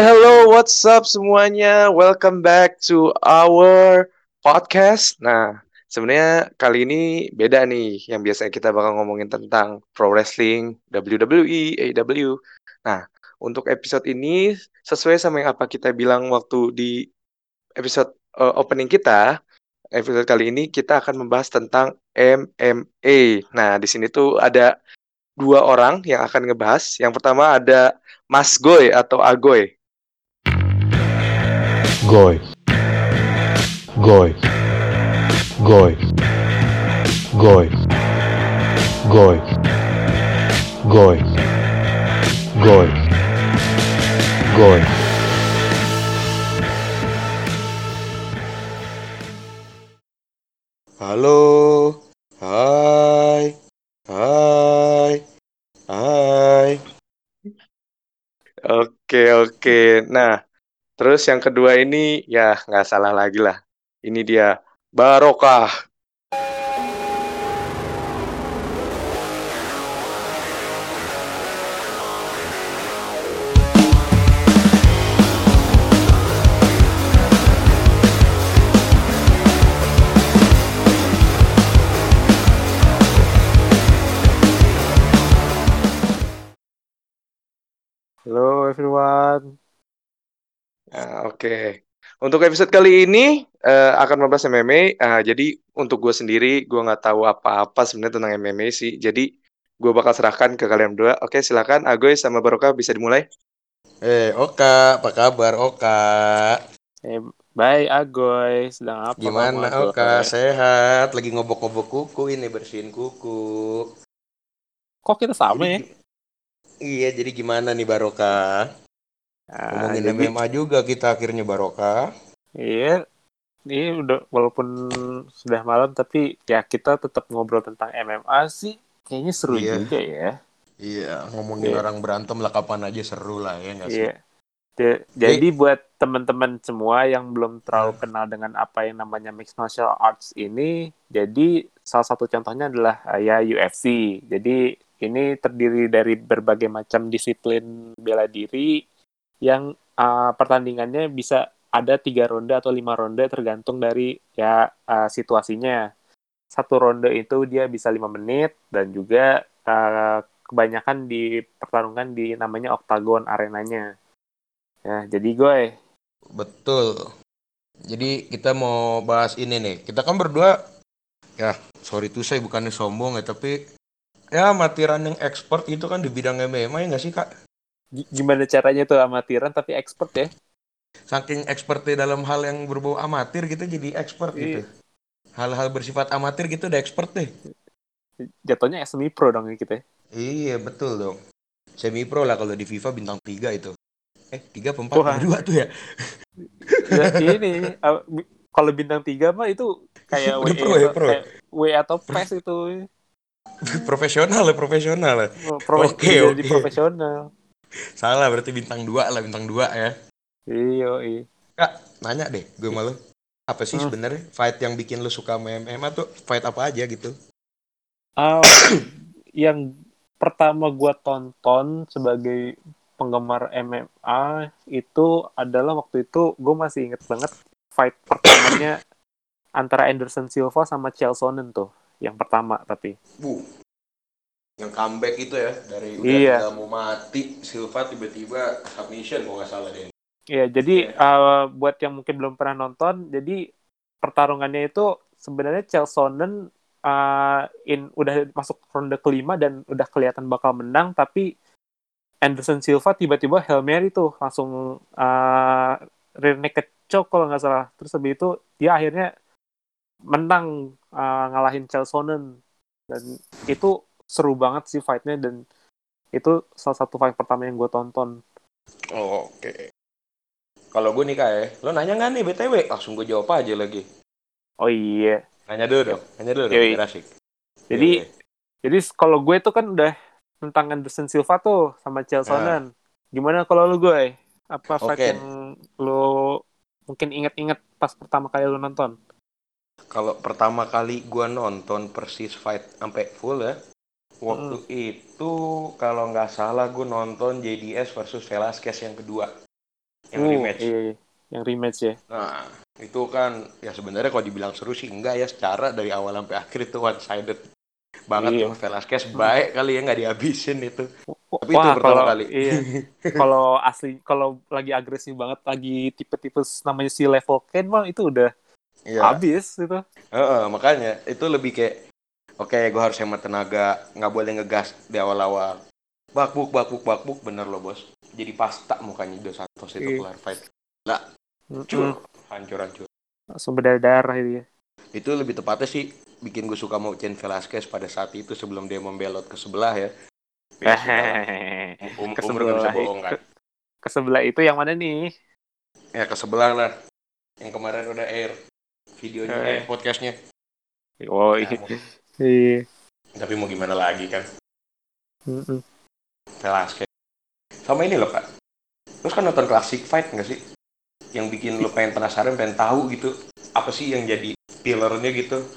Hello, what's up semuanya? Welcome back to our podcast. Nah, sebenarnya kali ini beda nih. Yang biasanya kita bakal ngomongin tentang pro wrestling, WWE, AEW. Nah, untuk episode ini sesuai sama yang apa kita bilang waktu di episode uh, opening kita, episode kali ini kita akan membahas tentang MMA. Nah, di sini tuh ada dua orang yang akan ngebahas. Yang pertama ada Mas Goy atau Agoy. Goy. Goy. Goy. Goy. Goy. Goy. Goy. Goy. Halo. Hai. Hai. Hai. Oke, oke. Nah, terus yang kedua ini ya nggak salah lagi lah. Ini dia Barokah. Oke. Untuk episode kali ini eh, akan membahas MMA. Ah, jadi untuk gue sendiri, gue nggak tahu apa-apa sebenarnya tentang MMA sih. Jadi gue bakal serahkan ke kalian berdua. Oke, silakan Agoy sama Barokah bisa dimulai. Eh, Oka, apa kabar Oka? Eh, bye Agoy. Sedang apa Gimana kamu, Oka? Sehat? Lagi ngobok-ngobok kuku ini bersihin kuku. Kok kita sama ya? Jadi- Iya, jadi gimana nih Baroka? Nah, Ngomongin jadi, MMA juga kita akhirnya Baroka. iya, ini udah walaupun sudah malam tapi ya kita tetap ngobrol tentang MMA sih. Kayaknya seru Iya. juga ya. Iya, ngomongin Iya. orang berantem lah kapan aja seru lah ya nggak sih? Iya. Ja- Jadi buat teman-teman semua yang belum terlalu kenal dengan apa yang namanya mixed martial arts ini, jadi salah satu contohnya adalah uh, ya UFC. Jadi ini terdiri dari berbagai macam disiplin bela diri yang uh, pertandingannya bisa ada tiga ronde atau lima ronde tergantung dari ya uh, situasinya. Satu ronde itu dia bisa lima menit dan juga uh, kebanyakan dipertarungkan di namanya octagon arenanya. Ya, jadi gue Betul. Jadi kita mau bahas ini nih. Kita kan berdua, ya sorry tuh saya bukannya sombong ya, tapi ya matiran yang expert itu kan di bidang MMA ya nggak sih kak? Gi- gimana caranya tuh amatiran tapi expert ya. saking expertnya dalam hal yang berbau amatir gitu jadi expert gitu. Iya. Hal-hal bersifat amatir gitu udah expert deh. Jatuhnya semi pro dong ya kita. Iya betul dong. Semi pro lah kalau di FIFA bintang 3 itu. Eh 3 apa 4 Wah. dua tuh ya. Ya, ini bi- kalau bintang tiga mah itu kayak WE pro ya, pro. kayak WE atau PES itu profesional lah profesional. Profe- Oke, jadi oke. profesional. Salah berarti bintang 2 lah bintang 2 ya. Iya, iya. Kak nanya deh gue malu. Apa sih Hmm. sebenarnya fight yang bikin lu suka sama MMA tuh fight apa aja gitu? Ah, yang pertama gua tonton sebagai penggemar MMA itu adalah waktu itu gue masih inget banget fight pertamanya antara Anderson Silva sama Chael Sonnen tuh yang pertama tapi Bu. Yang comeback itu ya dari udah Iya. mau mati Silva tiba-tiba submission kalau nggak salah deh. Iya, jadi uh, buat yang mungkin belum pernah nonton, jadi pertarungannya itu sebenarnya Chelsonen uh, in udah masuk ronde kelima dan udah kelihatan bakal menang, tapi Anderson Silva tiba-tiba Hail Mary tuh langsung uh, rear naked choke kalau nggak salah. Terus habis itu dia akhirnya menang uh, ngalahin Chelsonen dan itu seru banget sih fightnya dan itu salah satu fight pertama yang gue tonton. Oh, Oke. Kalau gue nih kak ya, lo nanya nggak nih BTW? Langsung gue jawab aja lagi. Oh iya. Nanya dulu dong, nanya dulu dong, Yoi. asik. Jadi Iya, Jadi kalau gue tuh kan udah tentang Anderson Silva tuh sama Chelsonen. Gimana kalau lu gue? Apa fight Oke. yang lu mungkin inget-inget pas pertama kali lu nonton? Kalau pertama kali gue nonton persis fight sampai full ya, waktu Hmm. itu kalau nggak salah gue nonton JDS versus Velasquez yang kedua. yang Uh, rematch. iya, iya. yang rematch ya. Nah, itu kan ya sebenarnya kalau dibilang seru sih enggak ya secara dari awal sampai akhir itu one sided banget Iya. Velasquez baik kali ya nggak dihabisin itu. Tapi itu Wah, pertama kalau kali. iya. kalau asli kalau lagi agresif banget, lagi tipe-tipe namanya si level Ken mah itu udah Iya. habis itu. Heeh, makanya itu lebih kayak oke gue harus hemat tenaga. Nggak boleh ngegas di awal-awal. Bakbuk bakbuk bakbuk. Bener loh bos. Jadi pasta mukanya Dos Santos itu kelar fight Mm-mm. cur hancur hancur. Langsung berdarah itu ya. itu lebih tepatnya sih bikin gue suka mau Chen Velasquez pada saat itu sebelum dia membelot ke sebelah ya. Ya, lah. Um, ke gak bisa sebelah bohong kan ke, sebelah itu yang mana nih? ya ke sebelah lah. Yang kemarin udah air videonya Eh. eh, podcastnya. Oh iya. mau- Iya. tapi mau gimana lagi kan? Mm-mm. Velasquez sama ini loh kak. Terus kan nonton klasik fight nggak sih? Yang bikin lo pengen penasaran pengen tahu gitu apa sih yang jadi pillarnya gitu?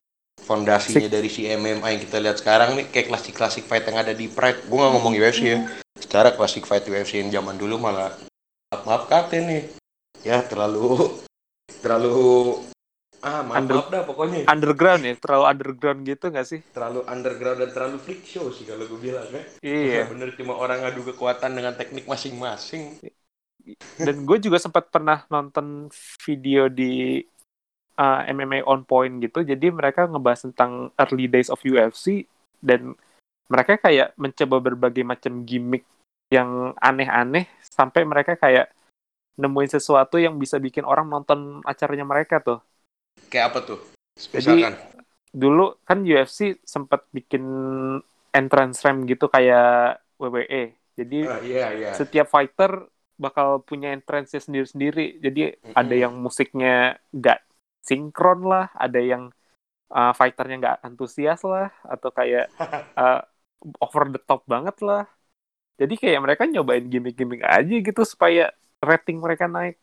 Fondasinya dari si MMA yang kita lihat sekarang nih kayak klasik klasik fight yang ada di Pride. Gue nggak ngomong UFC ya. Secara klasik fight UFC yang zaman dulu malah maaf maaf kate nih. Ya terlalu terlalu ah maaf Under- maaf dah pokoknya Underground ya, terlalu underground gitu nggak sih? terlalu underground dan terlalu freak show sih kalau gue bilang ya Iya. bener cuma orang ngadu kekuatan dengan teknik masing-masing Dan gue juga sempat pernah nonton video di uh, MMA on point gitu. Jadi mereka ngebahas tentang early days of UFC dan mereka kayak mencoba berbagai macam gimmick yang aneh-aneh sampai mereka kayak nemuin sesuatu yang bisa bikin orang nonton acaranya mereka tuh. Kayak apa tuh Jadi dulu kan UFC sempat bikin entrance ramp gitu kayak WWE. Jadi Ah, iya iya setiap fighter bakal punya entrance sendiri-sendiri. Jadi Mm-mm. ada yang musiknya nggak sinkron lah, ada yang uh, fighternya nggak antusias lah, atau kayak uh, over the top banget lah. Jadi kayak mereka nyobain gimmick-gimmick aja gitu supaya rating mereka naik.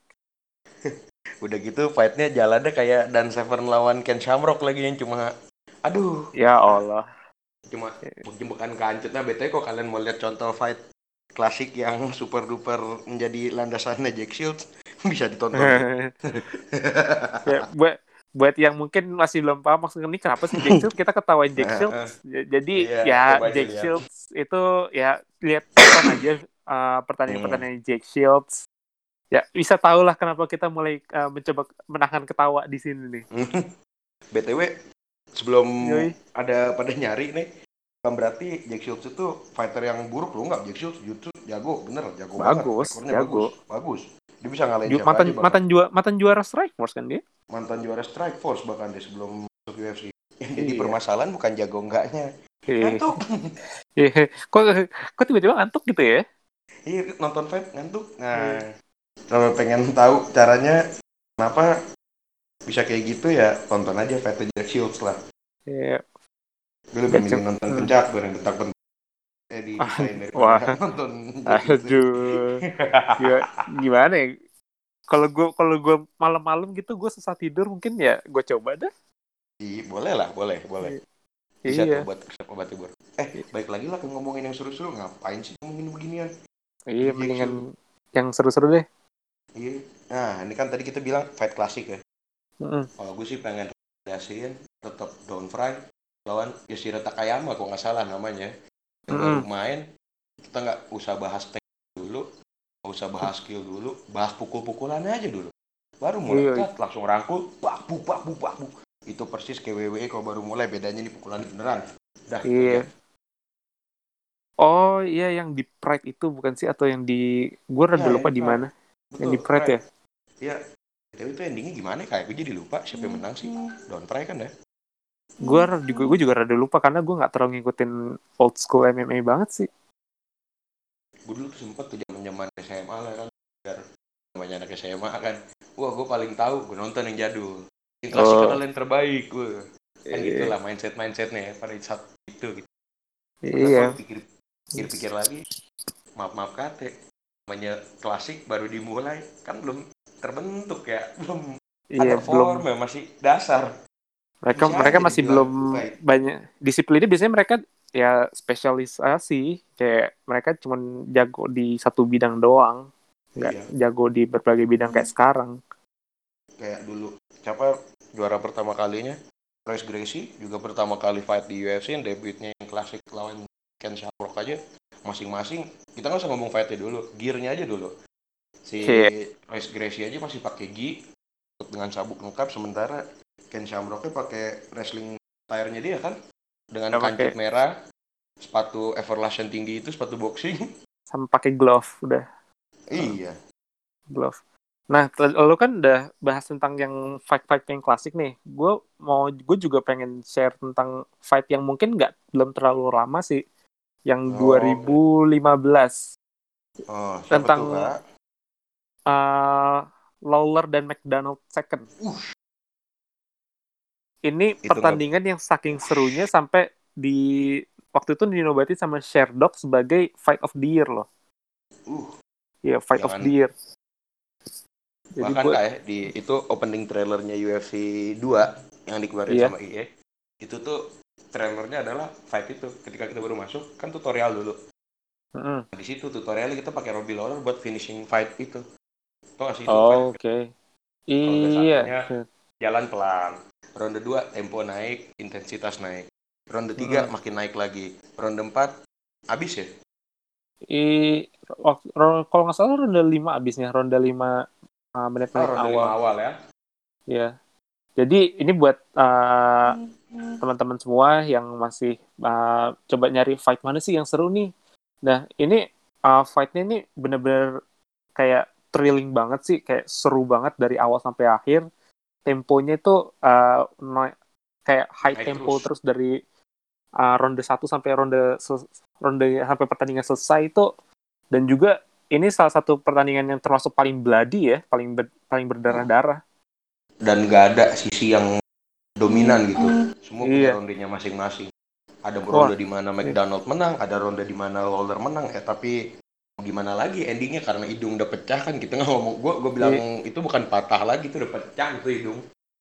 udah gitu fightnya jalannya kayak Dan Severn lawan Ken Shamrock lagi yang cuma aduh. Ya Allah. cuma mungkin bukan kancut nah btw kok kalian mau lihat contoh fight klasik yang super duper menjadi landasannya Jack Shields? Bisa ditonton. Ya, buat buat yang mungkin masih belum paham maksudnya ini kenapa sih Jack Shields? Kita ketawain Jack Shields. Ja- jadi Iya, ya aja Jack lihat. Shields itu ya lihat aja uh, pertandingan-pertandingan Jack Shields ya bisa tahu lah kenapa kita mulai uh, mencoba menahan ketawa di sini nih btw sebelum Yoi. ada pada nyari nih kan berarti Jack Shields itu fighter yang buruk loh nggak Jack Shields jutsu jago bener jago Bagus, banget jago. bagus bagus dia bisa ngalahin Ju- siapa mantan aja bahkan. mantan juara mantan juara Strike Force kan dia mantan juara Strike Force bahkan dia sebelum masuk UFC yang jadi Iya. permasalahan bukan jago enggaknya Iya. ngantuk Iya. kok kok tiba-tiba ngantuk gitu ya iya nonton fight ngantuk nah kalau pengen tahu caranya kenapa bisa kayak gitu ya tonton aja fight Jack Shields lah. Iya. gue lebih milih nonton pencak goreng bentak bentak eh di desain Wah. daripada nonton. Aduh. Gimana, gimana ya? Kalau gue kalau gue malam-malam gitu gue susah tidur mungkin ya gue coba dah. Iya, boleh lah boleh boleh. Bisa iya. tuh buat obat tibur eh baik lagi lah ngomongin yang seru-seru. Ngapain sih ngomongin beginian? Iya mendingan yang seru-seru deh iya nah ini kan tadi kita bilang fight klasik ya Mm-mm. Kalau gue sih pengen rekomendasiin tetap Down Fry lawan Yoshiro Takayama kok nggak salah namanya. Yang baru main kita nggak usah bahas teknik dulu, nggak usah bahas skill dulu, bahas pukul-pukulannya aja dulu. Baru mulai Iya. cut, langsung rangkul, bak bu bak bu bak bu. Itu persis kayak WWE kalau baru mulai bedanya nih pukulan beneran. Dah. Iya. oh iya yang di Pride itu bukan sih atau yang di gue rada Iya, lupa di di mana Betul, yang di Pride ya Iya. Tapi itu endingnya gimana? Kayak gue jadi lupa siapa yang menang sih. Down Fry kan ya. gue juga gue juga rada lupa karena gue nggak terlalu ngikutin old school MMA banget sih gue dulu tuh sempet tuh zaman zaman SMA lah kan biar namanya anak SMA kan wah gue paling tahu gue nonton yang jadul yang klasik Oh. yang terbaik gue kan Iya. gitu lah mindset mindsetnya ya pada saat itu gitu iya pikir pikir pikir lagi maaf maaf kate namanya klasik baru dimulai. Kan belum terbentuk ya belum iya ada belum. form ya masih dasar. Mereka Bisa mereka masih belum baik. banyak disiplinnya. Biasanya mereka ya spesialisasi kayak mereka cuma jago di satu bidang doang. Nggak Iya. jago di berbagai bidang kayak sekarang. Kayak dulu siapa juara pertama kalinya? Royce Gracie juga pertama kali fight di UFC yang debutnya yang klasik lawan Ken Shamrock aja masing-masing kita nggak usah ngomong fightnya dulu gearnya aja dulu si. Royce Gracie aja masih pakai gi dengan sabuk lengkap sementara Ken Shamrocknya pakai wrestling tire-nya dia kan dengan pakai- kancing merah sepatu everlast yang tinggi itu sepatu boxing sama pakai glove udah iya glove. Nah, lo kan udah bahas tentang yang fight-fight yang klasik nih. Gue mau, gue juga pengen share tentang fight yang mungkin nggak belum terlalu lama sih, yang Oh, 2015 oh, Tentang- tuh, Kak? uh, Lawler dan McDonald second. Uh. Ini Itu pertandingan yang saking serunya sampai di waktu itu dinobati sama Sherdog sebagai fight of the year loh. uh Iya, fight of Jangan- the year. Jadi bahkan buat- kayak di itu opening trailernya UFC 2 yang dikeluarin Iya. sama EA itu tuh trailernya adalah fight itu ketika kita baru masuk kan tutorial dulu Mm-mm. di situ tutorialnya kita pakai Robbie Lawler buat finishing fight itu Tau gak sih itu Oh, Oke. udah Iya. satunya- jalan pelan ronde 2 tempo naik intensitas naik ronde 3 Hmm. makin naik lagi ronde 4 habis ya I, kalau nggak salah ronde 5 abisnya, ronde 5 uh, menit-menit oh, ronde awal. 5 awal ya Ya. Jadi ini buat uh, teman-teman semua yang masih uh, coba nyari fight mana sih yang seru nih. Nah, ini uh, fight-nya ini bener-bener kayak thrilling banget sih, kayak seru banget dari awal sampai akhir. Temponya itu uh, naik- kayak high Naik tempo terus. terus, dari uh, ronde 1 sampai ronde ronde sampai pertandingan selesai itu dan juga ini salah satu pertandingan yang termasuk paling bloody ya, paling ber- paling berdarah-darah. dan gak ada sisi yang dominan gitu. Semua punya Iya. rondenya masing-masing. Ada ronde di mana. McDonald menang, ada ronde di mana Lawler menang. Ya tapi gimana lagi endingnya karena hidung udah pecah kan kita nggak ngomong. Gue gue bilang itu bukan patah lagi, itu udah pecah itu hidung.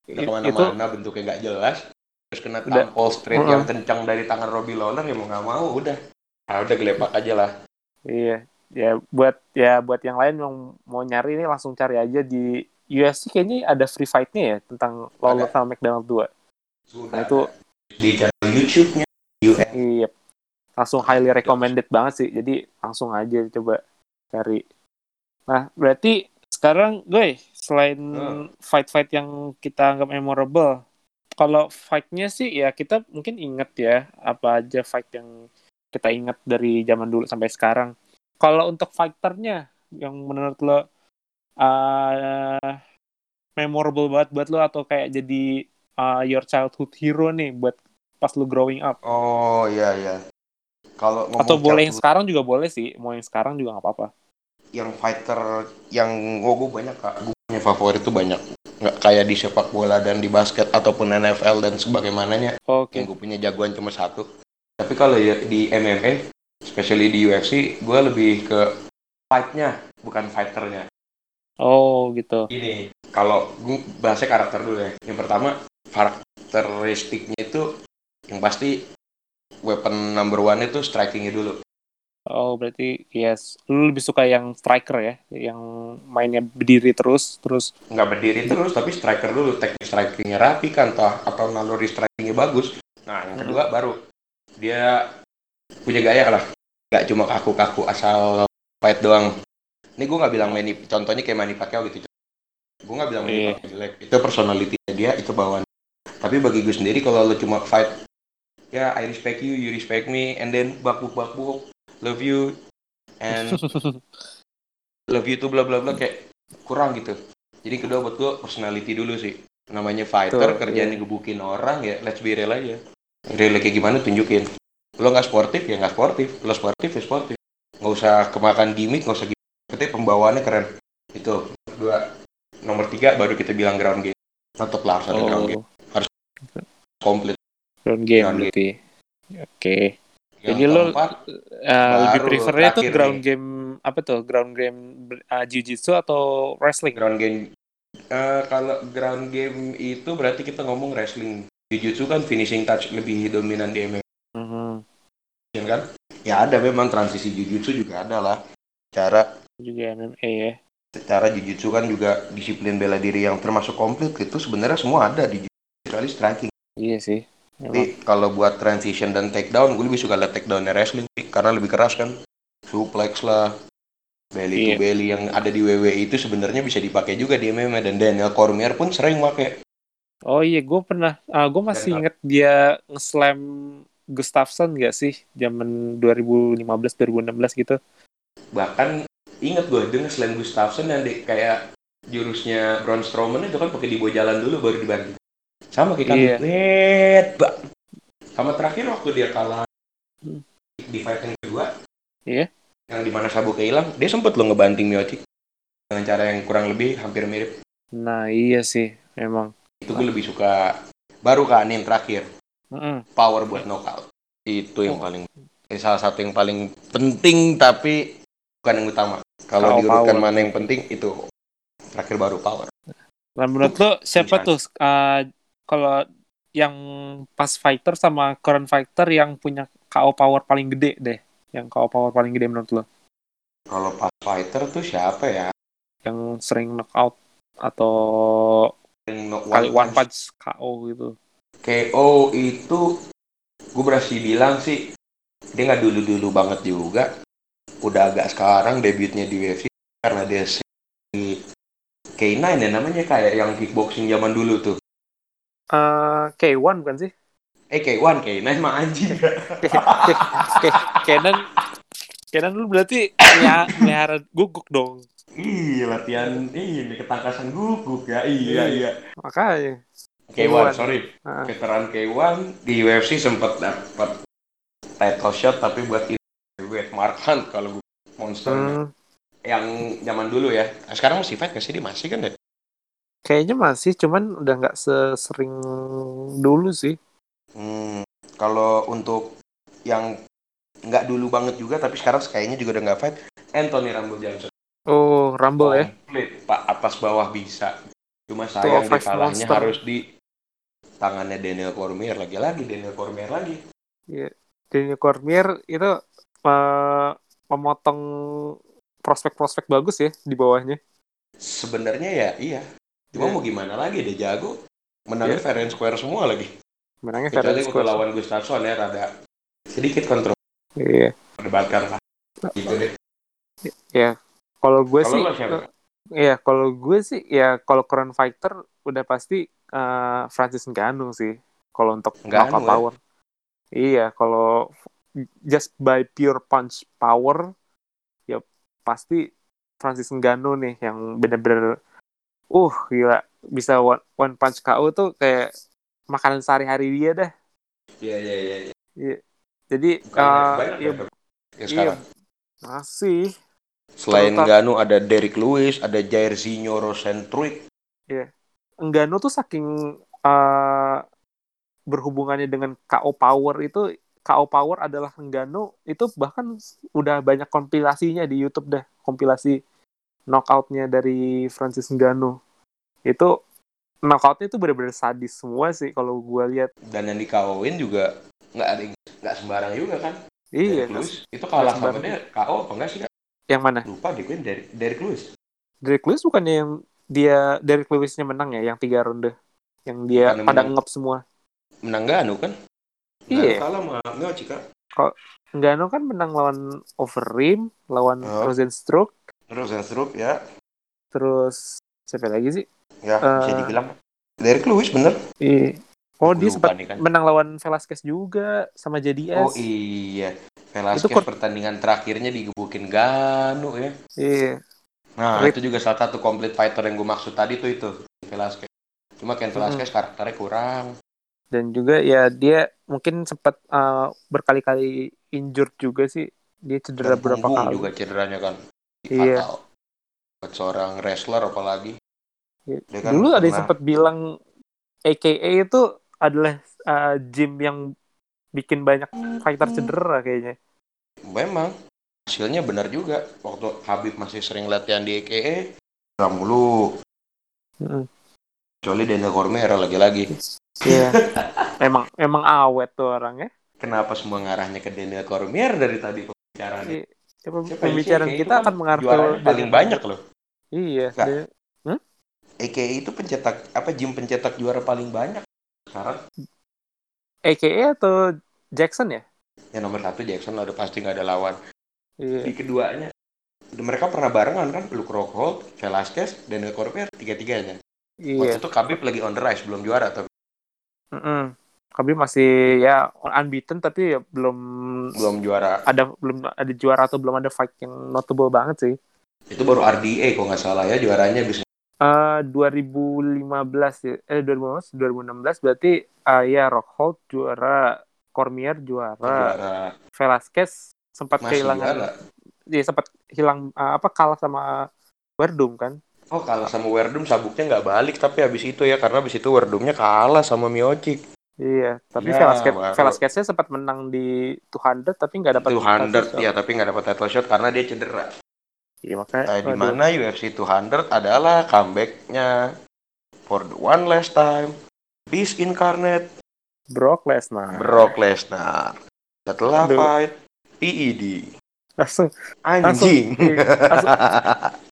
Udah ke mana-mana bentuknya nggak jelas. Terus kena Udah. tampol straight Heeh. yang kencang dari tangan Robbie Lawler ya mau nggak mau udah. Ah, udah gelepak aja lah. Iya, ya buat ya buat yang lain yang mau nyari ini langsung cari aja di UFC kayaknya ada free fight-nya ya tentang Lawler sama McDonald 2. Sudah Nah, itu- di channel YouTube-nya UFC. Iya. Langsung highly recommended banget sih. Jadi langsung aja coba cari. Nah, berarti sekarang gue selain Hmm. fight-fight yang kita anggap memorable, kalau fight-nya sih ya kita mungkin inget ya apa aja fight yang kita ingat dari zaman dulu sampai sekarang. Kalau untuk fighternya yang menurut lo uh, memorable banget buat lo atau kayak jadi uh, your childhood hero nih buat pas lo growing up. Oh iya iya. Kalau Atau boleh yang sekarang juga boleh sih, mau yang sekarang juga nggak apa-apa. yang fighter yang oh, gue banyak kak gue punya favorit tuh banyak nggak kayak di sepak bola dan di basket ataupun NFL dan sebagaimananya Oke. yang gue punya jagoan cuma satu tapi kalau ya di MMA especially di UFC gue lebih ke fightnya bukan fighternya Oh gitu. ini kalau gue bahasnya karakter dulu ya. Yang pertama karakteristiknya itu yang pasti weapon number one itu strikingnya dulu. Oh berarti yes, lu lebih suka yang striker ya, yang mainnya berdiri terus, terus. nggak berdiri terus tapi striker dulu. Teknik strikingnya rapi kan toh atau naluri strikingnya bagus. Nah yang kedua baru. Dia punya gaya lah. Nggak cuma kaku-kaku asal fight doang ini gue nggak bilang Manny contohnya kayak Manny Pacquiao gitu gue nggak bilang Manny Iya. Pacquiao jelek. Itu personality dia itu bawaan. Tapi bagi gue sendiri kalau lo cuma fight ya I respect you you respect me and then bakbuk bakbuk love you and love you tuh bla bla bla kayak kurang gitu. Jadi kedua buat gue personality dulu sih. Namanya fighter Betul, kerjaan iya. gebukin orang ya let's be real aja. Real kayak gimana tunjukin. Lo nggak sportif ya nggak sportif. Lo sportif ya sportif. Nggak usah kemakan gimmick nggak usah Penting pembawaannya keren itu dua nomor tiga baru kita bilang ground game tetap lah harus ada ground game Oh, komplit ground game Ground berarti. Oke. yang Jadi lo uh, lebih prefernya tuh ground nih. game apa tuh? Ground game uh, jiu-jitsu atau wrestling? ground game Eh, kalau ground game itu berarti kita ngomong wrestling Jujutsu kan finishing touch lebih dominan di MMA Mhm. kan ya ada memang transisi jujutsu juga ada lah cara juga MMA ya. Secara jujutsu kan juga disiplin bela diri yang termasuk komplit itu sebenarnya semua ada di kecuali striking. Iya sih. Tapi kalau buat transition dan takedown, gue lebih suka lihat takedownnya wrestling sih, karena lebih keras kan. Suplex lah, belly to Iya. belly yang ada di WWE itu sebenarnya bisa dipakai juga di MMA dan Daniel Cormier pun sering pakai. Oh iya, gue pernah, ah gue masih Dan- inget dia nge-slam Gustafsson gak sih? Zaman 2015-2016 gitu. Bahkan ingat gue dengan selain Gustafsson yang di, kayak jurusnya Braun Strowman itu kan pakai dibawa jalan dulu baru dibantu. Sama kayak. Iya. Wet, Bak. Sama terakhir waktu dia kalah Hmm. di fight yang kedua. Iya. Yang di mana sabuknya hilang, dia sempet loh ngebanting Miocic dengan cara yang kurang lebih hampir mirip. Nah iya sih, memang. Itu gue lebih suka baru kan yang terakhir Mm-mm. power buat knockout. Itu yang Oh. paling ini salah satu yang paling penting tapi bukan yang utama. Kalau diurutkan power. mana yang penting itu terakhir baru power. Nah menurut lo siapa Bisa. tuh uh, kalau yang pas fighter sama current fighter yang punya KO power paling gede deh? Yang KO power paling gede menurut lo? Kalau pas fighter tuh siapa ya? Yang sering knockout atau Yang no- kali one punch. punch KO gitu? KO itu gue berhasil bilang sih dia nggak dulu-dulu banget juga. Udah agak sekarang debutnya di UFC karena dia si K9 ya namanya kayak yang kickboxing zaman dulu tuh. Uh, K1 bukan sih? Eh K1, K9 mah anjing. Kenan Kenan lu berarti ya melihara guguk dong. Iya latihan ini ketangkasan guguk ya. Iya iya. Makanya. K1 sorry. Ah. Veteran K1 di UFC sempat dapat title shot tapi buat Wade Mark Hunt kalau gue monster Hmm, yang zaman dulu ya. Nah, sekarang masih fight gak sih? Dia masih kan ya? kayaknya masih, cuman udah nggak sesering dulu sih. Hmm, kalau untuk yang nggak dulu banget juga tapi sekarang kayaknya juga udah nggak fight Anthony Rambo Johnson Oh, Rumble ya? komplit pak atas bawah bisa cuma sayang di kalahnya Monster. harus di tangannya Daniel Cormier lagi-lagi Daniel Cormier lagi Iya. Daniel Cormier itu memotong prospek-prospek bagus ya di bawahnya. sebenarnya ya iya cuma Iya. mau gimana lagi dia jago menangnya Iya. fair and square semua lagi Menangnya Ferenc waktu Square. lawan Gustafsson ya rada sedikit kontrol Iya. perdebatkan lah gitu deh Kalau gue Kalau sih, lo siapa? eh, iya kalau gue sih ya kalau current fighter udah pasti eh, Francis Ngannou sih. Kalau untuk knockout ya? power. Iya, kalau just by pure punch power ya pasti Francis Ngannou nih yang bener-bener uh gila bisa one, one punch KO tuh kayak makanan sehari-hari dia dah. iya iya iya iya. Iya. Jadi eh, banyak ya, ya, ya sekarang masih Selain Ganu ada Derrick Lewis, ada Jairzinho Rosenstruik. Ngannou tuh saking eh, berhubungannya dengan KO Power itu KO Power adalah Ngannou itu bahkan udah banyak kompilasinya di YouTube dah kompilasi knockoutnya dari Francis Ngannou itu knockoutnya itu benar-benar sadis semua sih kalau gue lihat Dan yang di KO-in juga nggak ada nggak sembarang juga kan. iya Lewis itu kalah sama dia KO apa enggak sih? Kak? yang mana Lupa deh gue Derrick, Derrick Lewis. Derek Lewis bukannya yang dia Derek Lewisnya menang ya yang tiga ronde yang dia pada ngep semua Menang Ganu kan? Iya. Kalah sama Miocic kan? Ngannou kan menang lawan Overeem lawan Oh. Rosenstruck Rosenstruik ya. terus siapa lagi sih Ya, bisa Eh. dibilang. Derrick Lewis bener. Iya. Oh, Aku dia lupa sempat kan. menang lawan Velasquez juga sama JDS. Oh iya. Velasquez Itu pertandingan terakhirnya digebukin Ganu ya. Iya. Nah, Rip. itu juga salah satu complete fighter yang gue maksud tadi tuh itu. Velasquez. Cuma Ken Velasquez karakternya kurang. Dan juga ya dia mungkin sempat uh, berkali-kali injured juga sih. Dia cedera Dan berapa kali. juga cederanya kan. Iya. Fatal. Buat seorang wrestler apalagi. Iya. Dia kan Dulu ada yang pernah- sempat bilang AKA itu adalah uh, gym yang bikin banyak fighter cedera kayaknya. Memang hasilnya benar juga. Waktu Habib masih sering latihan di nggak mulu. Mm. Kecuali Daniel Cormier lagi-lagi. Iya. emang emang awet tuh orang ya. Kenapa semua ngarahnya ke Daniel Cormier dari tadi pembicaraan? Iya. Ya, Siapa? pembicaraan JK kita itu kan akan mengarah ke paling banyak loh. Iya. Dia- AKA itu pencetak apa gym pencetak juara paling banyak sekarang. AKA atau Jackson ya? Ya nomor satu Jackson lah udah pasti nggak ada lawan. Iya. Di keduanya mereka pernah barengan kan Luke Rockhold, Velasquez, Daniel Cormier tiga-tiganya. Waktu Iya. itu Khabib lagi on the rise belum juara tapi Mm-mm. Khabib masih ya unbeaten tapi ya belum belum juara. ada belum ada juara atau belum ada fight yang notable banget sih. Itu baru RDA kalau nggak salah ya juaranya bisa Eh 2015 ya, eh 2015 2016 berarti eh ya Rockhold juara, Cormier juara, juara Velasquez sempat masih kehilangan juara. dia sempat hilang eh, apa kalah sama Werdum kan? Oh kalah sama Werdum sabuknya nggak balik tapi habis itu ya karena habis itu Werdumnya kalah sama Miocic. Iya, tapi Ya, Velasquez sempat menang di 200 tapi nggak dapat 200 title ya tapi nggak dapat title shot karena dia cedera. Iya, makanya Nah, di mana UFC 200 adalah comebacknya for the one last time Beast Incarnate. Brock Lesnar. Brock Lesnar. Setelah Aduh. fight PED langsung anjing. iya, langsung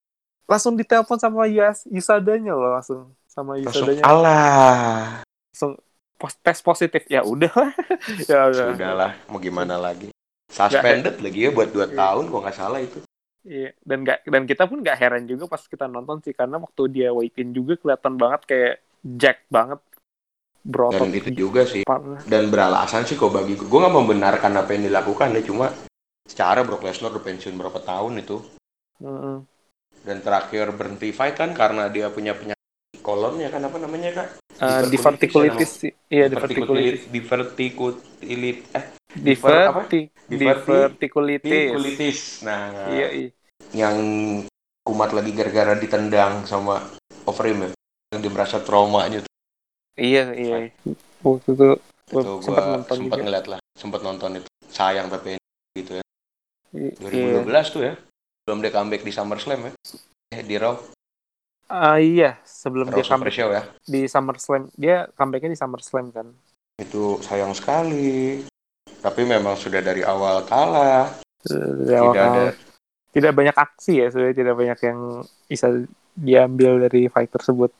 langsung ditelepon sama Yas Yusadanya loh langsung sama langsung Yusadanya Allah langsung pos- tes positif. Ya udah lah. ya udah. Sudahlah mau gimana lagi? Suspended lagi ya buat 2 Iya. tahun kok nggak salah itu. Iya, dan nggak dan kita pun nggak heran juga pas kita nonton sih karena waktu dia in juga kelihatan banget kayak Jack banget. Berotot dan itu juga sih. Parah. dan beralasan sih kok bagi gue gue nggak membenarkan apa yang dilakukan ya cuma secara Brock Lesnar udah pensiun berapa tahun itu. Mm-mm. Dan terakhir berhenti fight kan karena dia punya penyakit kolon ya kan apa namanya kak Eh, Diverticulitis. Iya, diverticulitis. diverticulitis eh Diver, apa? diverticulitis. nah Iya, iya. yang kumat lagi gara-gara ditendang sama Overeem ya yang dia merasa traumanya tuh Iya, iya. Waktu itu itu sempat nonton sempat ngeliat lah sempat nonton itu sayang tapi gitu ya I- 2012 Iya. tuh ya belum dia comeback di SummerSlam ya? Eh di Raw? Ah, iya, sebelum Raw dia Super comeback Show ya? di SummerSlam, dia comebacknya di SummerSlam kan. itu sayang sekali. Tapi memang sudah dari awal kalah. Dari tidak awal- ada tidak banyak aksi ya, sebenarnya tidak banyak yang bisa diambil dari fight tersebut.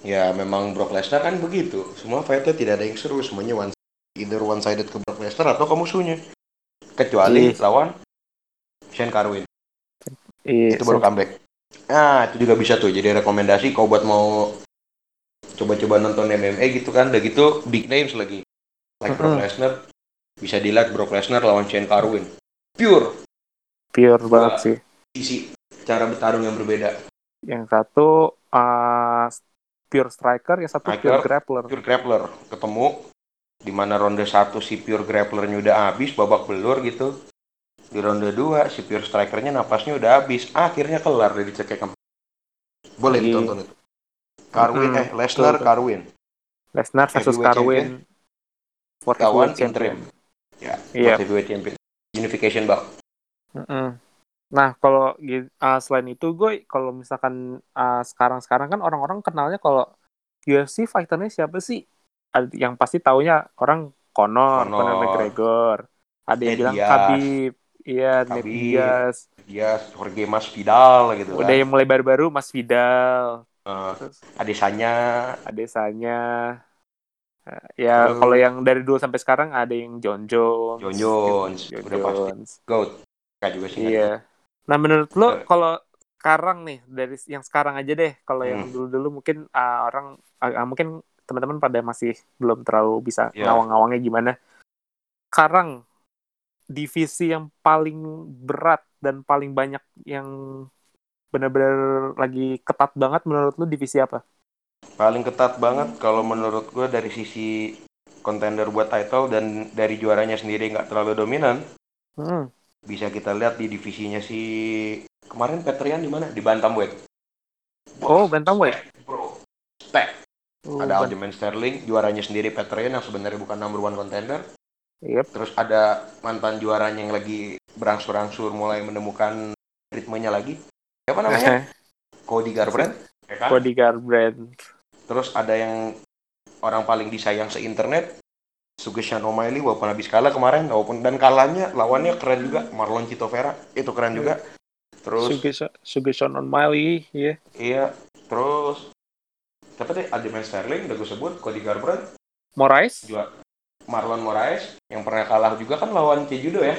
ya memang Brock Lesnar kan begitu. Semua fightnya tidak ada yang seru. Semuanya one either one sided ke Brock Lesnar atau ke musuhnya. Kecuali Iya. lawan Shane Carwin Iya, itu baru comeback. Nah itu juga bisa tuh jadi rekomendasi kau buat mau coba-coba nonton MMA gitu kan. Udah gitu big names lagi. Like Brock. Lesnar. Bisa dilihat Brock Lesnar lawan Shane Carwin. Pure. Pure banget sih. sisi cara bertarung yang berbeda. Yang satu uh, pure striker, yang satu Striker. pure grappler. pure grappler. Ketemu di mana ronde satu si pure grapplernya udah habis babak belur gitu di ronde 2 si pure strikernya napasnya udah habis akhirnya kelar dari cekek boleh Iya. ditonton itu Carwin Mm-mm, eh Lesnar. Carwin Lesnar versus Carwin. For lawan interim ya Iya. buat heavyweight champion unification belt. Nah, kalau uh, selain itu, gue kalau misalkan uh, sekarang-sekarang kan orang-orang kenalnya kalau UFC fighternya siapa sih? Yang pasti taunya orang Conor, Conor. Conor McGregor. Ada yang bilang. Khabib, iya, Nate Khabib. Diaz. dia Jorge Masvidal gitu Udah kan yang mulai baru-baru Mas Vidal, Eh, terus Adesanya Adesanya. Uh, ya, Terus- kalau yang dari dulu sampai sekarang ada yang John Jones. John Jones John udah pasti Jones. goat Kayak juga sih Iya. Nah, menurut lo Eh. kalau sekarang nih dari yang sekarang aja deh, kalau yang Hmm. dulu-dulu mungkin ah, orang ah, mungkin teman-teman pada masih belum terlalu bisa Iya. ngawang-ngawangnya gimana. Sekarang divisi yang paling berat dan paling banyak yang benar-benar lagi ketat banget menurut lo divisi apa? paling ketat banget kalau menurut gue dari sisi contender buat title dan dari juaranya sendiri nggak terlalu dominan Hmm. bisa kita lihat di divisinya si kemarin Petrian di mana di bantamweight Oh, bantamweight. Bro Stack. Oh, ada Aljamain Sterling juaranya sendiri Petrian yang sebenarnya bukan number one contender Yep. terus ada mantan juaranya yang lagi berangsur-angsur mulai menemukan ritmenya lagi. Siapa namanya? Cody Garbrandt. Ya kan? Cody Garbrandt. terus ada yang orang paling disayang se-internet Suggestion O'Malley walaupun habis kalah kemarin walaupun dan kalahnya lawannya keren juga. Marlon Chito Vera itu keren juga. Terus on Miley, ya. iya. Terus siapa teh Aljamain Sterling udah gue sebut Cody Garbrandt. Moraes, juga Marlon Moraes yang pernah kalah juga kan lawan Cejudo ya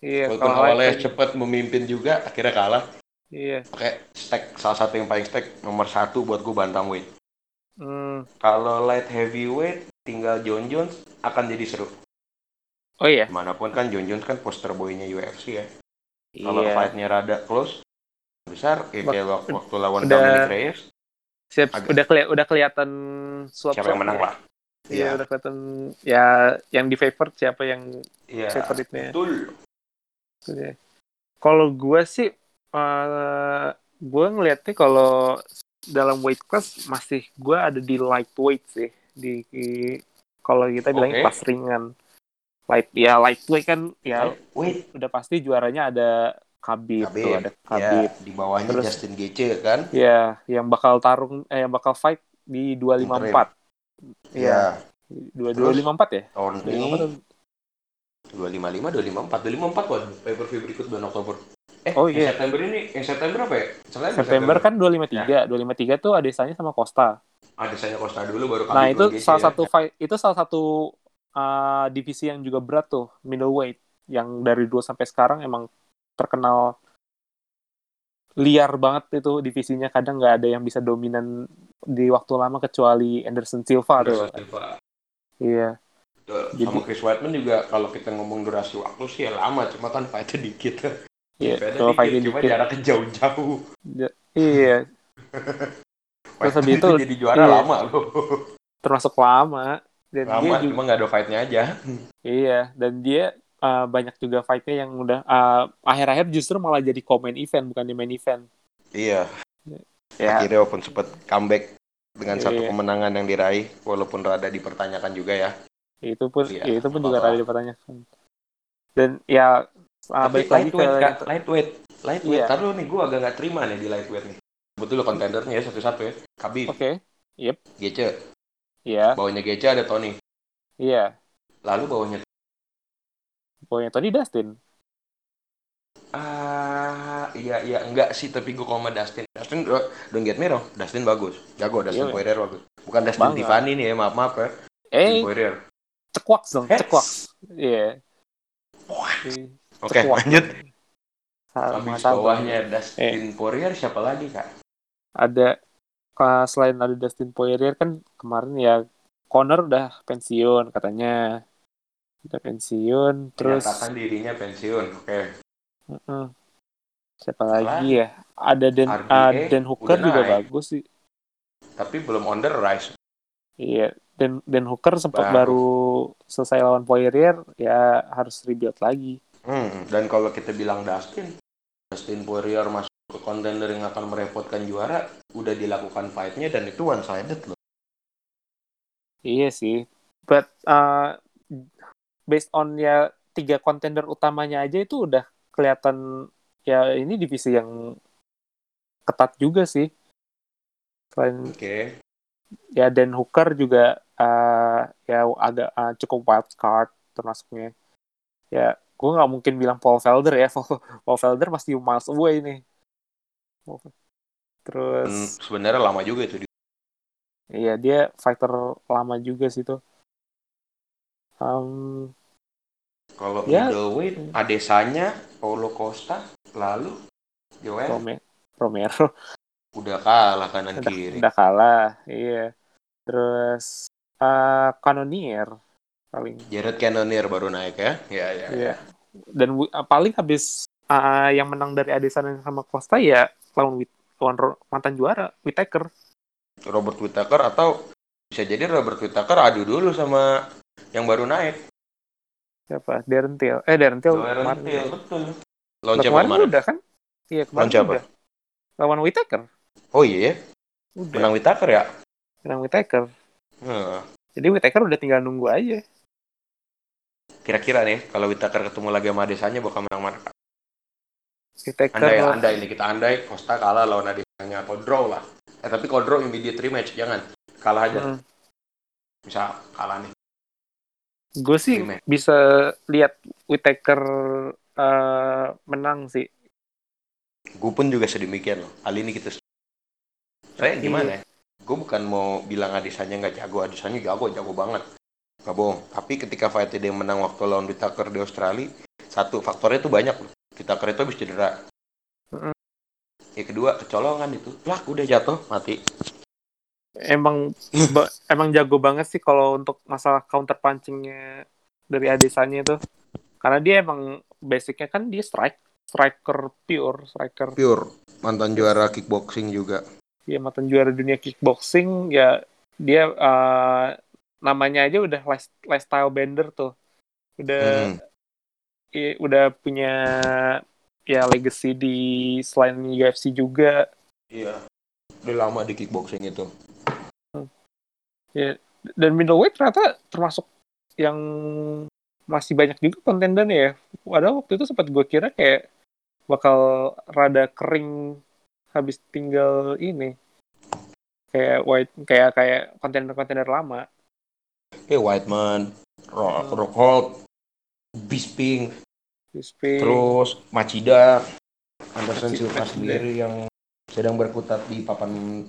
iya. walaupun kalah awalnya cepat memimpin juga akhirnya kalah Iya. pakai stack salah satu yang paling stack nomor satu buat gue bantamweight Hmm. kalau light heavyweight tinggal John Jones akan jadi seru Oh iya. mana pun kan John Jones kan poster boynya UFC ya kalau Iya. fightnya rada close besar ya kayak waktu, waktu lawan udah- Dominic Reyes Siap, agak- udah keli- udah kelihatan swap siapa yang menang lah Iya, Iya. udah kelihatan ya yang di favored siapa yang iya favoritnya. betul Iya. Kalau gue sih, eh gue ngeliatnya kalau dalam weight class masih gue ada di lightweight sih. Di, di- kalau kita bilangnya Oke. kelas ringan. Light ya lightweight kan ya wait udah pasti juaranya ada Khabib, tuh, ada ya Khabib. di bawahnya Terus- Justin Gaethje kan Ya, yang bakal tarung eh yang bakal fight di 254. Iya, ya 2254 ya? tahun 254 ini atau- 255 254 254 kan pay per view berikut bulan Oktober eh Oh, yang iya. September ini yang September apa ya September, September kan Ya. 253. 253 tuh adesanya sama Costa. ada saya Costa dulu baru Nah, itu salah ya. satu fight itu salah satu uh, divisi yang juga berat tuh, middleweight yang dari dulu sampai sekarang emang terkenal liar banget itu divisinya kadang nggak ada yang bisa dominan di waktu lama kecuali Anderson Silva tuh. Anderson Silva. Iya. Tuh, Jadi- sama Chris Weidman juga kalau kita ngomong durasi waktu sih ya lama cuma kan fightnya dikit Iya, Fightnya kalau dikit, fight cuma dikit. jaraknya jauh-jauh Iya, Terus habis itu itu- jadi juara iya. lama loh termasuk lama dan dia lama juga cuma nggak ada fightnya aja Iya, dan dia uh, banyak juga fightnya yang udah uh, akhir-akhir justru malah jadi komen event bukan di main event. iya Ya, akhirnya walaupun sempat comeback dengan satu Iya. kemenangan yang diraih walaupun rada dipertanyakan juga ya. Itu pun Iya, ya, itu pun juga tadi dipertanyakan. Dan ya uh, tapi balik lagi ke lightweight lightweight. Lightweight. Iya. taruh nih gue agak nggak terima nih di lightweight nih. Betul kontendernya ya satu-satu ya. Khabib. Oke, Gece. Iya, bawahnya Gece ada Tony. Iya. lalu bawahnya Pokoknya tadi Dustin. Ah iya iya enggak sih tapi gue sama Dustin Dustin don't get me wrong Dustin bagus jago Dustin Iya. Poirier bagus bukan Dustin Banget. Tiffany nih ya maaf maaf ya Eh, Poirier cekwak dong, cekwak. Iya. Iya, oke Cekwak. lanjut habis bawahnya Dustin Poirier siapa lagi kak Ada selain ada Dustin Poirier kan kemarin ya Connor udah pensiun katanya. Udah pensiun terus menyatakan dirinya pensiun oke Heeh. Siapa Siapa lagi ya? Ada Dan ah, Dan Hooker juga naik. bagus sih. tapi belum on the rise Iya. Dan Dan Hooker sempat Baru. baru selesai lawan Poirier ya harus rebuild lagi. Hmm, dan kalau kita bilang Dustin, Dustin Poirier masuk ke kontender yang akan merepotkan juara, udah dilakukan fight-nya dan itu one sided loh. Iya sih. But uh, based on ya tiga kontender utamanya aja itu udah kelihatan ya ini divisi yang ketat juga sih. Selain Oke. ya Dan Hooker juga uh, ya agak uh, cukup wild card termasuknya. Ya, gue nggak mungkin bilang Paul Felder ya. Paul, Felder masih miles away nih. Terus, sebenarnya lama juga itu. iya dia fighter lama juga sih tuh. Um, Kalau Ya. middleweight, Adesanya, Paulo Costa, lalu Joel Rome- Romero udah kalah kanan udah, kiri. udah kalah, iya. Terus uh, paling, Jared Cannonier baru naik ya. Ya ya. iya. Dan wi- uh, paling habis uh, yang menang dari Adesanya sama Costa ya lawan lawan mantan juara Whittaker. Robert Whittaker atau bisa jadi Robert Whittaker adu dulu sama yang baru naik. Siapa? Darren Till. Eh Darren Till kemarin. Till, betul. Lah, Lawan siapa kemarin udah kan? Iya kemarin Lawan udah. Lawan Whittaker. Oh iya ya, Udah. menang Whittaker ya. Menang Whittaker. Hmm. Jadi Whittaker udah tinggal nunggu aja. Kira-kira nih, kalau Whittaker ketemu lagi sama Adesanya bakal menang mana? Whittaker. Andai, andai nih kita andai Costa kalah lawan Adesanya atau draw lah. Eh tapi kalau draw immediate rematch jangan kalah aja. Hmm. Bisa kalah nih. Gue sih Rematch. bisa lihat Whittaker eh, menang sih. Gue pun juga sedemikian loh. Kali ini kita saya gimana ya? Gue bukan mau bilang Adesanya nggak jago, Adesanya jago, jago banget. Gak bohong. Tapi ketika fight dia menang waktu lawan Whittaker di Australia, satu faktornya tuh banyak loh. Whittaker itu habis cedera. Mm-mm. Yang kedua kecolongan itu, lah udah jatuh mati. Emang emang jago banget sih kalau untuk masalah counter punchingnya dari Adesanya itu. Karena dia emang basicnya kan dia strike striker pure striker Pure mantan juara kickboxing juga. dia mantan juara dunia kickboxing ya dia eh, namanya aja udah life- lifestyle bender tuh udah Hmm. i- udah punya ya legacy di selain UFC juga Iya. Udah lama di kickboxing itu. Ya dan middleweight ternyata termasuk yang masih banyak juga kontendernya ya. Padahal waktu itu sempat gue kira kayak bakal rada kering habis tinggal ini. Kayak white kayak kayak kontender-kontender lama. Eh Whiteman, Rock, Rockhold, Bisping, Bisping, terus Machida, Anderson. Silva sendiri yang sedang berkutat di papan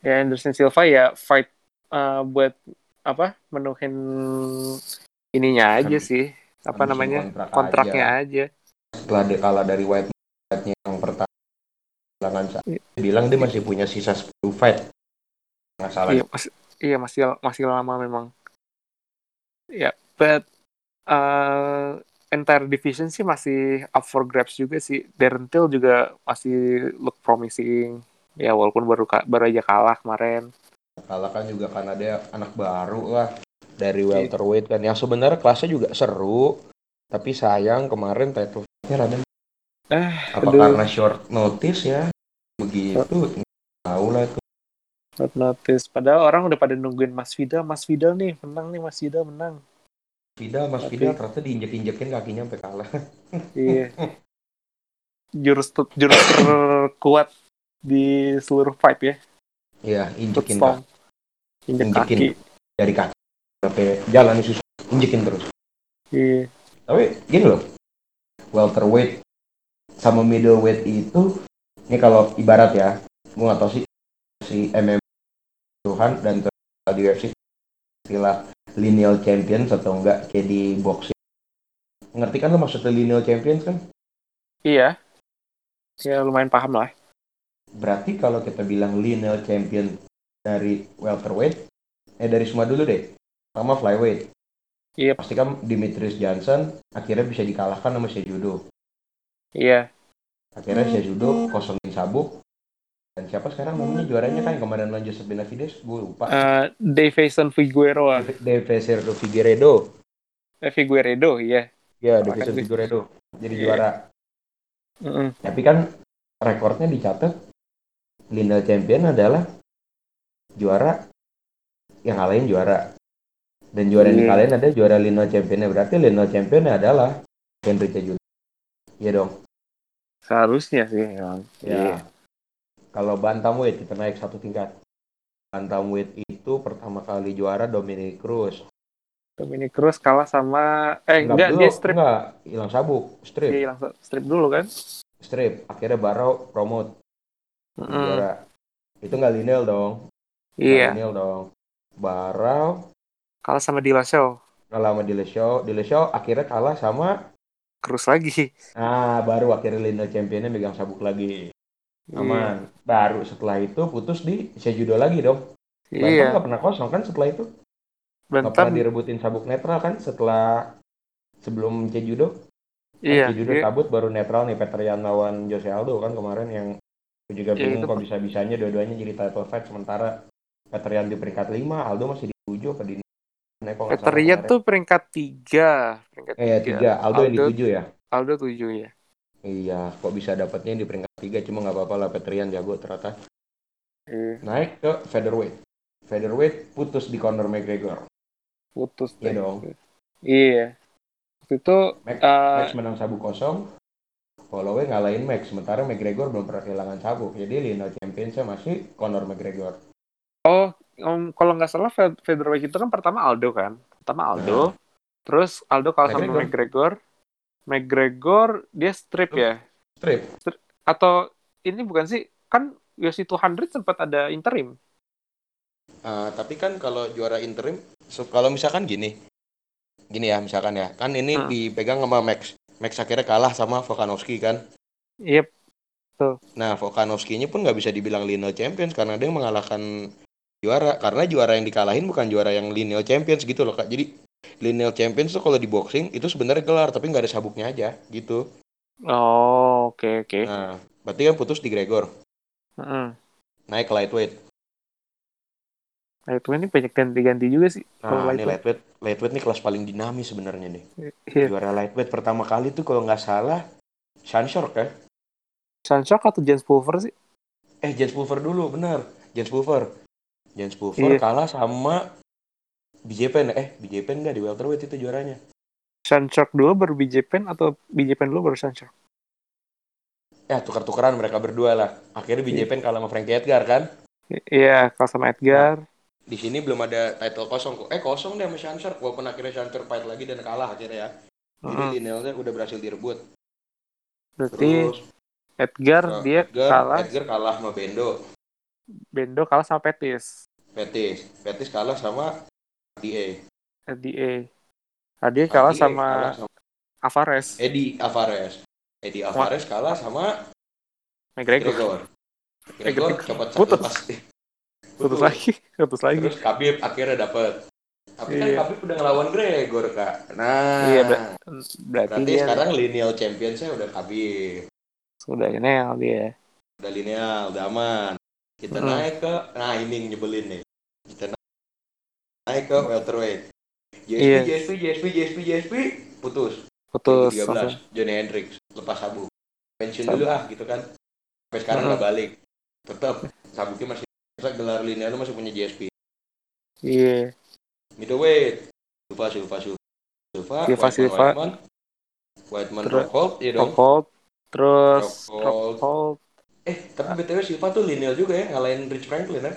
ya Anderson Silva ya fight uh, buat apa menuhin ininya aja Habis- sih apa namanya kontrak kontraknya aja. aja. setelah dia kalah dari White White-nya yang pertama kehilangan Iya. dia bilang dia masih punya sisa 10 fight nggak salah Iya masih iya masih masih lama memang. Ya, but uh, entire division sih masih up for grabs juga sih. Darren Till juga masih look promising. Ya walaupun baru baru aja kalah kemarin. kalah kan juga karena dia anak baru lah dari Iya. welterweight kan yang sebenarnya kelasnya juga seru tapi sayang kemarin title fight-nya rada Eh, apa aduh. karena short notice ya begitu tahu lah itu Not notice. Padahal orang udah pada nungguin Mas Vidal, Mas Vidal nih menang nih Mas Vidal menang. Vidal Mas Tapi- Vidal ternyata diinjek-injekin kakinya sampai kalah Iya. Jurus jurus terkuat di seluruh fight ya. Iya, injekin kaki Injek Injekin. kaki. dari kaki sampai jalan susah injekin terus Iya. tapi gini loh welterweight sama middleweight itu ini kalau ibarat ya gue nggak tahu sih si MMA Tuhan dan di UFC istilah lineal champions atau enggak kayak di boxing ngerti kan lo maksudnya lineal champions kan Iya. Ya lumayan paham lah. Berarti kalau kita bilang lineal champion dari welterweight eh dari semua dulu deh sama flyweight Iya. pasti kan Dimitris Johnson akhirnya bisa dikalahkan sama Sejudo Iya. akhirnya Sejudo kosongin sabuk dan siapa sekarang namanya juaranya kan kemarin lawan Joseph Benavides gue lupa Eh Davison Figueroa. Cerdo Figueredo Eh, Figueredo, iya. ya Kalahkan Davison sih. Figueredo jadi Iya. juara Mm-mm. tapi kan rekornya dicatat lineal champion adalah juara yang ngalahin juara dan juara yang Iya. dikalahin ada juara lineal championnya berarti lineal championnya adalah Henry Cejudo iya dong Seharusnya sih emang. Ya. Iya. Kalau bantamweight kita naik satu tingkat. Bantamweight itu pertama kali juara Dominic Cruz. Dominic Cruz kalah sama eh enggak, dulu, dia strip. enggak, hilang sabuk, strip, Dia hilang strip dulu kan? strip. Akhirnya Barrow promote juara. Itu nggak lineal dong. Iya. lineal dong. Barrow Kalah sama Dillashaw. kalah sama Dillashaw. Dillashaw akhirnya kalah sama Cruz lagi. ah baru akhirnya lineal championnya megang sabuk lagi. Aman. Baru setelah itu putus di Sejudo lagi dong. Bantam Iya. nggak pernah kosong kan setelah itu. Nggak pernah Bantam. direbutin sabuk netral kan setelah sebelum Cejudo. Iya. Cejudo iya. cabut baru netral nih Petrian lawan Jose Aldo kan kemarin yang gue juga Ya, bingung kok bisa-bisanya dua-duanya jadi title fight sementara Petrian di peringkat 5, Aldo masih di 7 apa di Petrian tuh peringkat tiga. Peringkat eh ya, tiga, Aldo, yang di 7 ya. Aldo tujuh ya. Iya, kok bisa dapatnya di peringkat 3 cuma nggak apa-apa lah Petrian jago ternyata. Iya. Naik ke featherweight. Featherweight putus di Conor McGregor. Putus. Iya deh. dong. Iya. Itu Max, eh, Max menang sabuk kosong. Holloway ngalahin Max, sementara McGregor belum pernah kehilangan sabuk. Jadi lineal championsnya masih Conor McGregor. oh um, kalau nggak salah fe- featherweight itu kan pertama Aldo kan. pertama Aldo, terus Aldo kalah sama McGregor. McGregor. McGregor dia strip ya? Strip. Atau ini bukan sih? Kan UFC 200 sempat ada interim. Ah, tapi kan kalau juara interim, so- kalau misalkan gini, gini ya misalkan ya, kan ini Hmm. dipegang sama Max. Max akhirnya kalah sama Volkanovski kan. Yep. Nah, Volkanovski-nya pun nggak bisa dibilang lineal champions karena dia mengalahkan juara. Karena juara yang dikalahin bukan juara yang lineal champions gitu loh kak. Jadi lineal champions tuh kalau di boxing itu sebenarnya gelar tapi nggak ada sabuknya aja gitu. Oh, oke oke. Nah, berarti kan putus di Gregor, Heeh. naik ke lightweight. Ini banyak ganti-ganti juga sih. Nah, ini lightweight. lightweight, lightweight nih kelas paling dinamis sebenarnya nih. Iya. Juara lightweight pertama kali tuh kalau nggak salah Sean Short ya. Sunshock atau James Pulver sih? Eh, James Pulver dulu, benar. James Pulver. James Pulver Iya. kalah sama BJ Penn. Eh, BJ Penn nggak di welterweight itu juaranya. Sunshock dulu baru BJ Penn atau BJ Penn dulu baru Sunshock? Ya, tukar-tukaran mereka berdua lah. Akhirnya BJ Iya. Penn kalah sama Frankie Edgar kan. Iya, kalah sama Edgar. Di sini belum ada title kosong kok. Eh, kosong deh sama Sean Sharp. Walaupun akhirnya Sean Sharp fight lagi dan kalah akhirnya ya. Jadi Heeh. linealnya udah berhasil direbut. Berarti Terus Edgar uh, dia Edgar, kalah, Edgar kalah sama Bendo. Bendo kalah sama Petis. Petis. Petis kalah sama DA. FDA. Nah, dia kalah DA sama kalah sama Alvarez. Eddie Alvarez. Eddie Alvarez kalah sama McGregor. Gregor. Gregor McGregor. copot Putus. lepas. Putus lagi, putus lagi. Terus Khabib akhirnya dapet. Tapi kan Iya. Khabib udah ngelawan Gregor, Kak. Nah, Iya, ber- Berarti berarti dia sekarang lineal championsnya udah Khabib. sudah nel dia. Udah lineal, udah aman. Kita Hmm. naik ke, nah ini yang nyebelin nih. Kita na- naik ke welterweight. JSP, Iya. JSP, JSP, JSP, JSP, putus. Putus 2013, langsung. Johnny Hendricks, lepas sabuk. Pensiun dulu ah, gitu kan. Sampai sekarang Hmm. nggak balik. Tetap, sabuknya masih, masa gelar lineal lu masih punya JSP. Iya. Middleweight, Silva, Silva, Silva. Silva, Silva, Whiteman, Rockhold, iya dong. Rockhold, terus Rockhold. Eh, tapi BTW Silva tuh lineal juga ya, ngalahin Rich Franklin ya.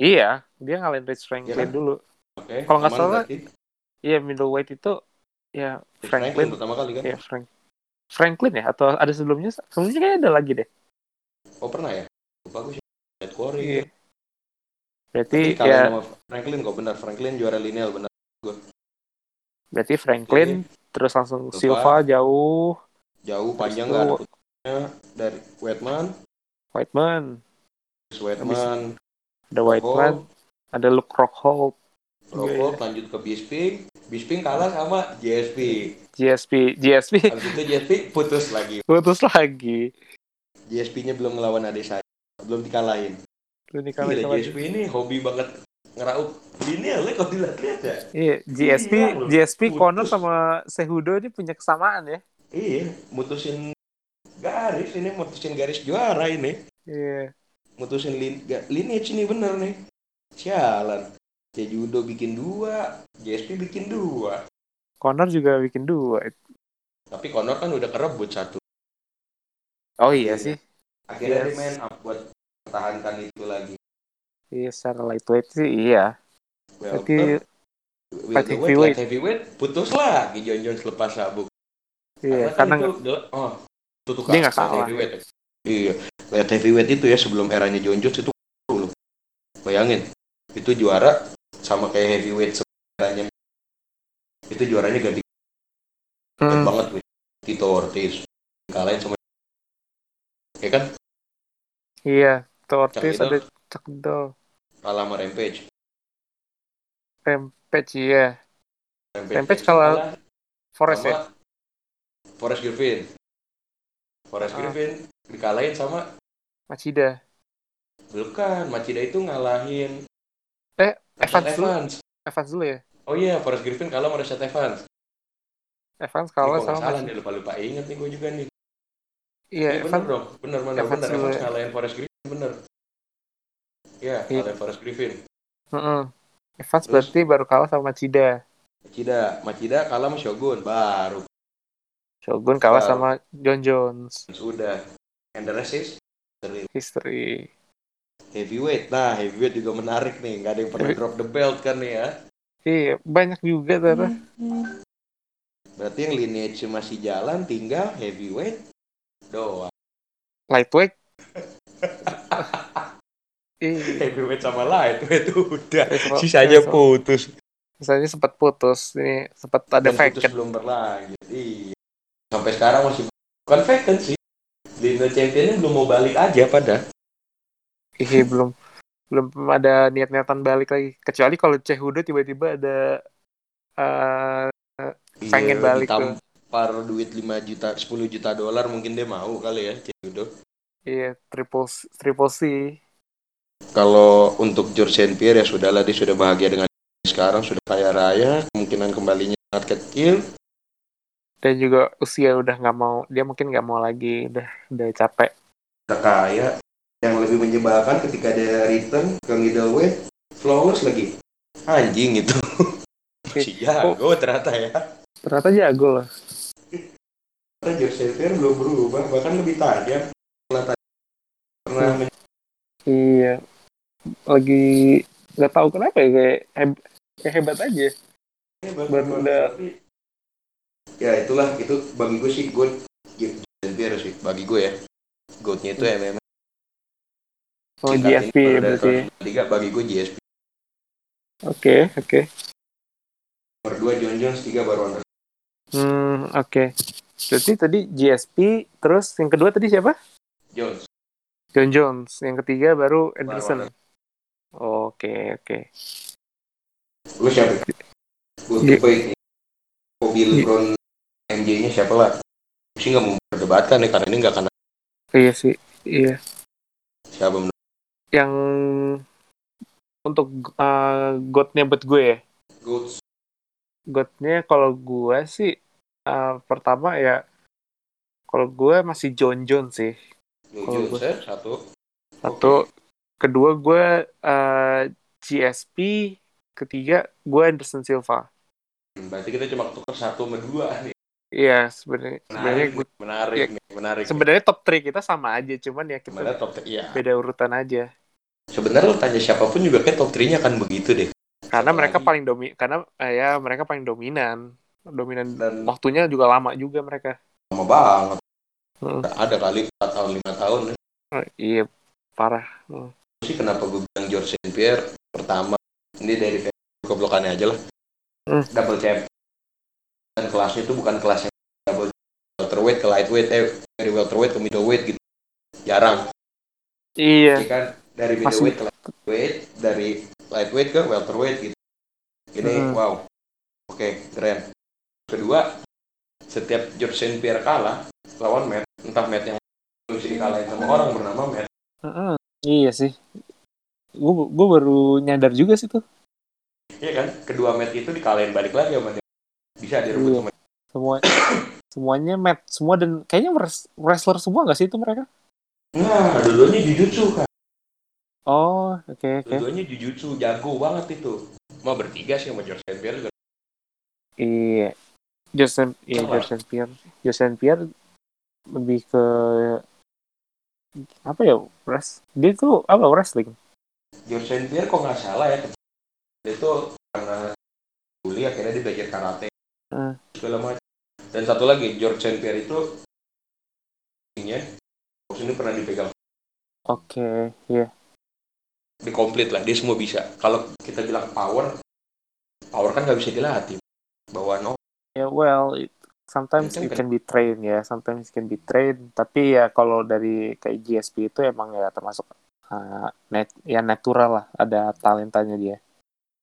Iya, dia ngalahin Rich Franklin Iya kan? dulu. Oke, Kalau nggak salah, berarti. Iya, middleweight itu ya Rich Franklin Franklin. pertama kali kan? Ya, Frank. Franklin ya atau ada sebelumnya? Sebelumnya kayaknya ada lagi deh. Oh pernah ya? Lupa gue Red Quarry. Iya. ya. Berarti Tapi ya sama Franklin kok benar. Franklin juara lineal benar. berarti Franklin terus langsung Silva jauh, Jauh panjang putusnya dari Whiteman, Whiteman, terus Whiteman, ada Whiteman, ada Luke Rockhold, Rockhold lanjut ke Bisping, Bisping kalah sama JSP. GSP, GSP Habis itu JSP putus lagi. putus lagi. JSP-nya belum ngelawan adik saya, belum dikalahin. Lu nih kalau Gila, sama JSP ini hobi banget ngeraup lineal ya kalau dilihat-lihat ya. Iya, GSP, Gila lu. GSP. Connor sama Sehudo ini punya kesamaan ya. Iya, mutusin garis ini, mutusin garis juara ini. Iya. mutusin lin lineage ini bener nih sialan Jejudo bikin dua JSP bikin dua Connor juga bikin dua. tapi Conor kan udah kerebut satu Oh iya Iya. sih. akhirnya Yes. dia main up buat pertahankan itu lagi Iya, secara lightweight sih iya. Berarti welter heavyweight. welterweight light heavyweight putus lagi John Jones lepas sabuk iya, kan karena itu de- oh itu tuh Dia nggak light kalah. heavyweight ya. iya light heavyweight itu ya sebelum eranya John Jones itu loh. bayangin itu juara sama kayak heavyweight sebenarnya itu juaranya ganti Hmm, banget gue. Tito Ortiz kalahin sama ya kan iya, tuh Ortiz ada Liddell. kalah sama Rampage Rampage iya. Rampage itu kalah Forest sama ya. Forrest Griffin Forrest Ah. Griffin dikalahin sama Machida. bukan Machida itu ngalahin Eh, Rashad Evans dulu. Evans Evans dulu ya. oh iya Forrest Griffin kalah sama Rashad Evans Evans kalah sama salah nih lupa lupa inget nih gue juga nih Iya, bener Evans. dong bener bener Evans bener Evans ya. ngalahin Forrest Griffin bener Iya, Iya. ngalahin Forrest Griffin Heeh. Evans Terus? berarti baru kalah sama Machida. Machida Machida kalah sama Shogun baru Shogun kalah Wow. sama John Jones. sudah and the rest is History. heavyweight nah heavyweight juga menarik nih nggak ada yang pernah Heavy- drop the belt kan nih ya Iya, banyak juga ternyata. Berarti yang lineage masih jalan, tinggal heavyweight doang. Lightweight. Iya, Heavyweight sama lightweight udah. Iya, Sisanya iya, putus. misalnya sempat putus, ini sempat ada Dan putus vacant. belum berlanjut. Iya. Sampai sekarang masih bukan vacant sih. Lineage championnya belum mau balik aja pada. Iya, belum belum ada niat-niatan balik lagi. Kecuali kalau Cehudo tiba-tiba ada eh, Pengen balik tuh. ditampar duit 5 juta, 10 juta dolar mungkin dia mau kali ya, Cejudo. Iya triple triple C. Kalau untuk George St. Pierre ya sudahlah dia sudah bahagia dengan sekarang sudah kaya raya, kemungkinan kembalinya sangat kecil. dan juga usia udah nggak mau dia mungkin nggak mau lagi udah udah capek Udah kaya. Yang lebih menyebalkan ketika dia return ke middleweight, flawless lagi. Anjing itu. si jago ternyata ya. ternyata jago loh Ternyata George St. Pierre belum berubah, bahkan lebih tajam. Setelah Hmm. iya. Lagi nggak tahu kenapa ya kayak, heb- kayak hebat aja. Hebat, Baru memang. udah- Tapi- ya itulah itu bagi gue sih gue Pierre sih bagi gue ya. Goatnya itu MMA oh Tingkat GSP ini ya berarti kelas tiga bagi gue GSP oke oke. Nomor dua John Jones tiga baru Anderson. Hmm oke. Berarti tadi GSP terus yang kedua tadi siapa? Jones John Jones. Yang ketiga baru Anderson. Oke oke. Lu siapa? Gue tipe ini Kobe LeBron MJ nya siapa lah? Sih nggak mau berdebatkan ya karena ini nggak akan iya sih iya. Siapa menurut yang untuk uh, godnya buat gue ya? Goats. Godnya kalau gue sih uh, pertama ya kalau gue masih John Jones sih Kalau gue- satu. Satu. Kedua gue uh, GSP ketiga gue Anderson Silva. Berarti kita cuma tukar satu sama dua nih. Iya sebenarnya sebenarnya menarik gue menarik ya, nih menarik sebenarnya top 3 kita sama aja cuman ya kita Sebenarnya top iya. beda urutan aja. Sebenarnya lo tanya siapa pun juga kayak top 3 nya akan begitu deh. Karena Satu mereka lagi. paling domi karena eh, ya mereka paling dominan. Dominan dan waktunya juga lama juga mereka. Lama banget Hmm. ada kali 4 tahun 5 tahun. Oh, iya parah Hmm. sih kenapa gue bilang George St. Pierre pertama ini dari keblokannya aja lah Hmm. double champ dan kelasnya itu bukan kelas yang double welterweight ke lightweight eh dari welterweight ke middleweight gitu jarang iya Jadi kan dari middleweight ke lightweight dari lightweight ke welterweight gitu ini Hmm. wow oke keren kedua setiap George St. Pierre kalah lawan Matt entah Matt yang bisa dikalahin sama orang bernama Matt Heeh. iya sih. Gue gue baru nyadar juga sih tuh. Iya kan? Kedua Matt itu dikalahin balik lagi sama dia. Bisa direbut Iya. sama semua semuanya match semua dan kayaknya wres- wrestler semua nggak sih itu mereka? Nah dua-duanya jujutsu kan oh oke oke. Dua-duanya jujutsu jago banget itu. Mau bertiga sih sama George St. Pierre iya Iya Apa? Joseph Pierre Joseph Pierre lebih ke apa ya wrest dia tuh apa wrestling St. Pierre kok nggak salah ya dia itu karena kuliah akhirnya dia belajar karate Hmm. segala macam dan satu lagi George St. Pierre itu ini ini pernah dipegang oke iya di komplit lah dia semua bisa kalau kita bilang power power kan nggak bisa dilatih bahwa no ya well it- sometimes it kan- can be trained ya. Sometimes it can be trained. Tapi ya kalau dari kayak GSP itu emang ya termasuk uh, net ya natural lah ada talentanya dia.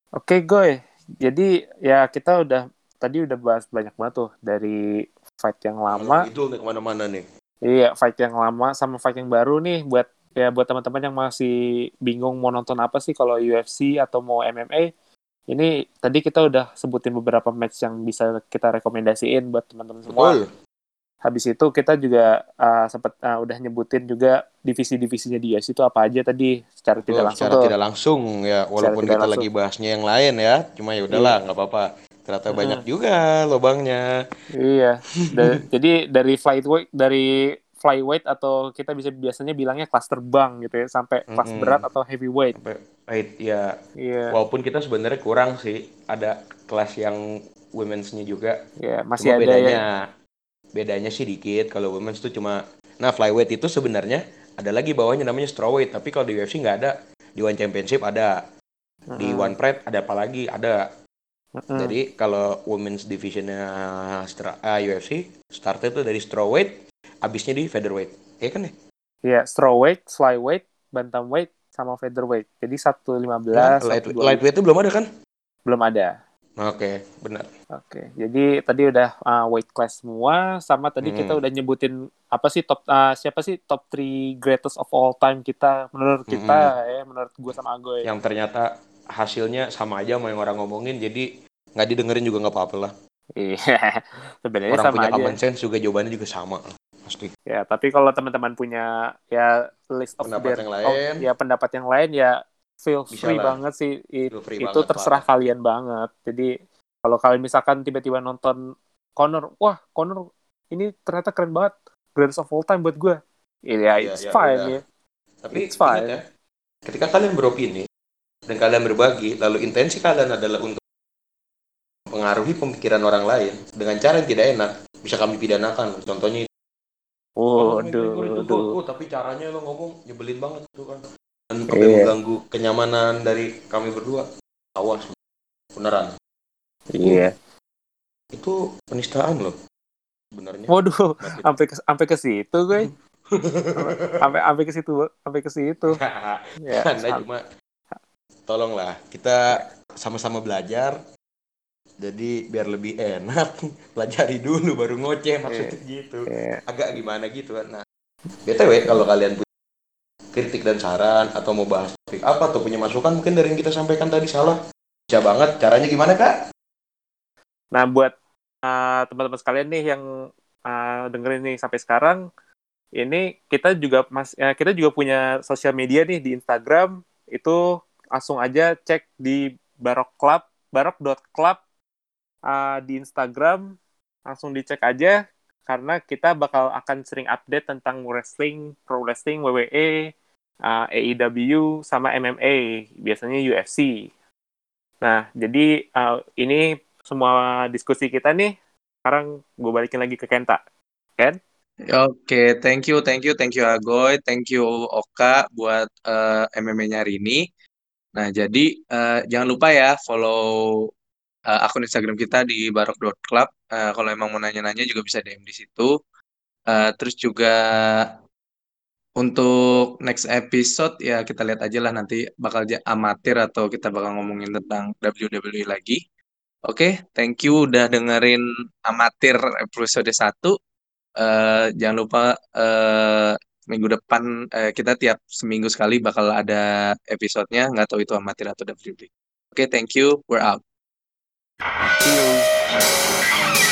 Oke goy. Jadi ya kita udah tadi udah bahas banyak banget tuh dari fight yang lama. Itu udah ke mana-mana nih. Iya fight yang lama sama fight yang baru nih. Buat ya buat teman-teman yang masih bingung mau nonton apa sih kalau UFC atau mau MMA ini tadi kita udah sebutin beberapa match yang bisa kita rekomendasiin buat teman-teman semua betul habis itu kita juga uh, sempat uh, udah nyebutin juga divisi-divisinya di UFC itu apa aja tadi secara tidak Betul, langsung secara tuh. tidak langsung ya walaupun tidak kita langsung. lagi bahasnya yang lain ya cuma ya udahlah nggak apa-apa ternyata Hmm. banyak juga lubangnya Iya. Da- jadi dari flyweight dari flyweight atau kita bisa biasanya bilangnya kelas terbang gitu ya sampai kelas Mm-mm. berat atau heavyweight. sampai Right, ya. Iya, Walaupun kita sebenarnya kurang sih, ada kelas yang women's-nya juga. iya masih Cuma ada bedanya ya. bedanya sih dikit. Kalau women's tuh cuma nah flyweight itu sebenarnya ada lagi bawahnya namanya strawweight, tapi kalau di UFC nggak ada. Di One Championship ada, di Mm-mm. One Pride ada apa lagi? Ada. Mm-mm. Jadi kalau women's divisionnya stra- ah, UFC start itu dari strawweight, abisnya di featherweight. Iya kan ya? Iya, strawweight, flyweight, bantamweight, sama featherweight. Jadi 115, Light, 125 lightweight itu belum ada kan? belum ada. Oke, benar. Oke, jadi tadi udah uh, weight class semua, sama tadi Hmm. kita udah nyebutin apa sih top uh, siapa sih top 3 greatest of all time kita menurut kita ya, menurut gue sama Agoy. Yang ternyata hasilnya sama aja sama yang orang ngomongin, jadi nggak didengerin juga nggak apa-apa lah. Iya, sebenarnya Orang sama punya aja. common sense juga jawabannya juga sama. Pasti. Ya, tapi kalau teman-teman punya ya list of Pendapat their- yang oh, lain. ya pendapat yang lain ya feel Bisa free lah. banget sih. Free itu banget, terserah Pak. kalian banget. Jadi kalau kalian misalkan tiba-tiba nonton Connor, wah Connor ini ternyata keren banget, greatest of all time buat gue. Iya, Iya, it's ya fine ya. Tapi It's fine. ingat ya, ketika kalian beropini dan kalian berbagi, lalu intensi kalian adalah untuk mempengaruhi pemikiran orang lain dengan cara yang tidak enak, bisa kami pidanakan. Contohnya Oh, Waduh, itu kok, oh, tapi caranya lo ngomong nyebelin banget tuh kan. Dan sampai Iya. mengganggu kenyamanan dari kami berdua. Awas, beneran. Iya. Itu penistaan loh. Sebenarnya. Waduh, sampai ke sampai ke situ gue. sampai sampai ke situ, sampai ke situ. Ya, Anda cuma tolonglah kita sama-sama belajar. Jadi biar lebih enak, pelajari dulu baru ngoceh maksudnya gitu. ya. Agak gimana gitu kan. Nah, BTW kalau kalian punya kritik dan saran atau mau bahas topik apa atau punya masukan mungkin dari yang kita sampaikan tadi salah. Bisa banget. Caranya gimana, Kak? Nah, buat uh, teman-teman sekalian nih yang uh, dengerin nih sampai sekarang, ini kita juga mas, ya, kita juga punya sosial media nih di Instagram. Itu langsung aja cek di Barok Club, barok.club uh, di Instagram. Langsung dicek aja karena kita bakal akan sering update tentang wrestling, pro wrestling, WWE, uh, AEW, sama MMA, biasanya UFC. Nah, jadi uh, ini semua diskusi kita nih, sekarang gue balikin lagi ke Kenta. Ken? Oke, thank you, thank you, thank you Agoy, thank you Oka buat eh, MMA-nya hari ini. Nah, jadi eh, jangan lupa ya follow eh, akun Instagram kita di barok.club. Eh, kalau emang mau nanya-nanya juga bisa DM di situ. Eh, terus juga untuk next episode ya kita lihat aja lah nanti bakal ja- amatir atau kita bakal ngomongin tentang WWE lagi. Oke, thank you udah dengerin amatir episode 1. Eh, jangan lupa eh, minggu depan eh, kita tiap seminggu sekali bakal ada episodenya. Nggak tahu itu amatir atau WWE. Oke, thank you. We're out. Adeus.